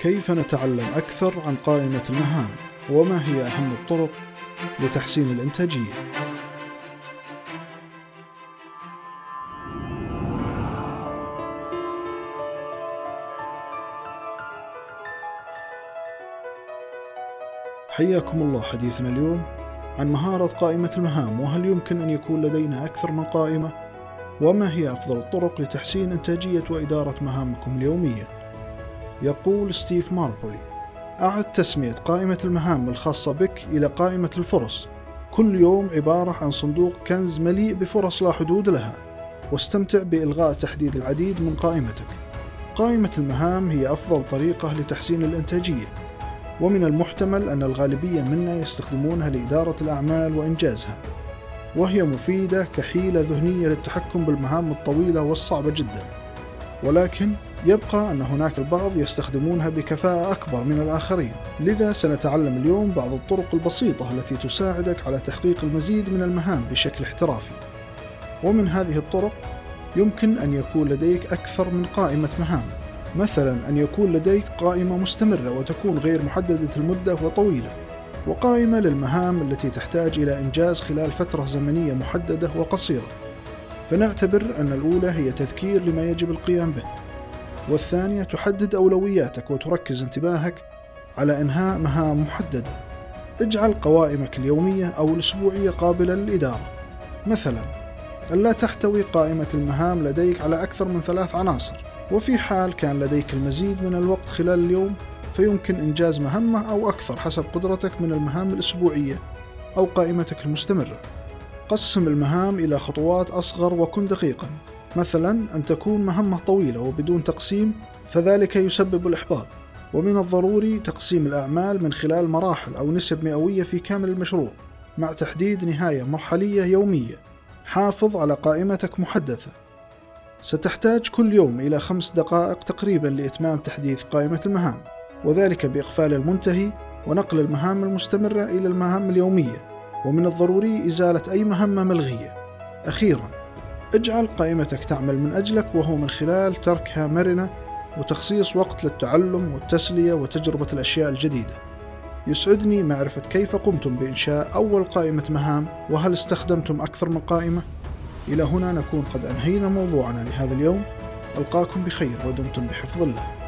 كيف نتعلم أكثر عن قائمة المهام؟ وما هي أهم الطرق لتحسين الإنتاجية؟ حياكم الله حديثنا اليوم عن مهارة قائمة المهام وهل يمكن أن يكون لدينا أكثر من قائمة؟ وما هي أفضل الطرق لتحسين إنتاجية وإدارة مهامكم اليومية؟ يقول ستيف ماربولي أعد تسمية قائمة المهام الخاصة بك إلى قائمة الفرص. كل يوم عبارة عن صندوق كنز مليء بفرص لا حدود لها واستمتع بإلغاء تحديد العديد من قائمتك. قائمة المهام هي أفضل طريقة لتحسين الإنتاجية ومن المحتمل أن الغالبية منا يستخدمونها لإدارة الأعمال وإنجازها وهي مفيدة كحيلة ذهنية للتحكم بالمهام الطويلة والصعبة جدا. ولكن يبقى أن هناك البعض يستخدمونها بكفاءة أكبر من الآخرين. لذا سنتعلم اليوم بعض الطرق البسيطة التي تساعدك على تحقيق المزيد من المهام بشكل احترافي. ومن هذه الطرق يمكن أن يكون لديك أكثر من قائمة مهام. مثلا أن يكون لديك قائمة مستمرة وتكون غير محددة المدة وطويلة وقائمة للمهام التي تحتاج إلى إنجاز خلال فترة زمنية محددة وقصيرة. فنعتبر أن الأولى هي تذكير لما يجب القيام به. والثانية تحدد أولوياتك وتركز انتباهك على إنهاء مهام محددة اجعل قوائمك اليومية أو الأسبوعية قابلة للإدارة مثلا ألا تحتوي قائمة المهام لديك على أكثر من ثلاث عناصر وفي حال كان لديك المزيد من الوقت خلال اليوم فيمكن إنجاز مهمة أو أكثر حسب قدرتك من المهام الأسبوعية أو قائمتك المستمرة. قسم المهام إلى خطوات أصغر وكن دقيقا. مثلا أن تكون مهمة طويلة وبدون تقسيم فذلك يسبب الإحباط. ومن الضروري تقسيم الأعمال من خلال مراحل أو نسب مئوية في كامل المشروع مع تحديد نهاية مرحلية يومية. حافظ على قائمتك محدثة ستحتاج كل يوم إلى خمس دقائق تقريبا لإتمام تحديث قائمة المهام وذلك بإقفال المنتهي ونقل المهام المستمرة إلى المهام اليومية ومن الضروري إزالة أي مهمة ملغية أخيرا اجعل قائمتك تعمل من أجلك وهو من خلال تركها مرنة وتخصيص وقت للتعلم والتسلية وتجربة الأشياء الجديدة. يسعدني معرفة كيف قمتم بإنشاء أول قائمة مهام وهل استخدمتم أكثر من قائمة؟ إلى هنا نكون قد أنهينا موضوعنا لهذا اليوم. ألقاكم بخير ودمتم بحفظ الله.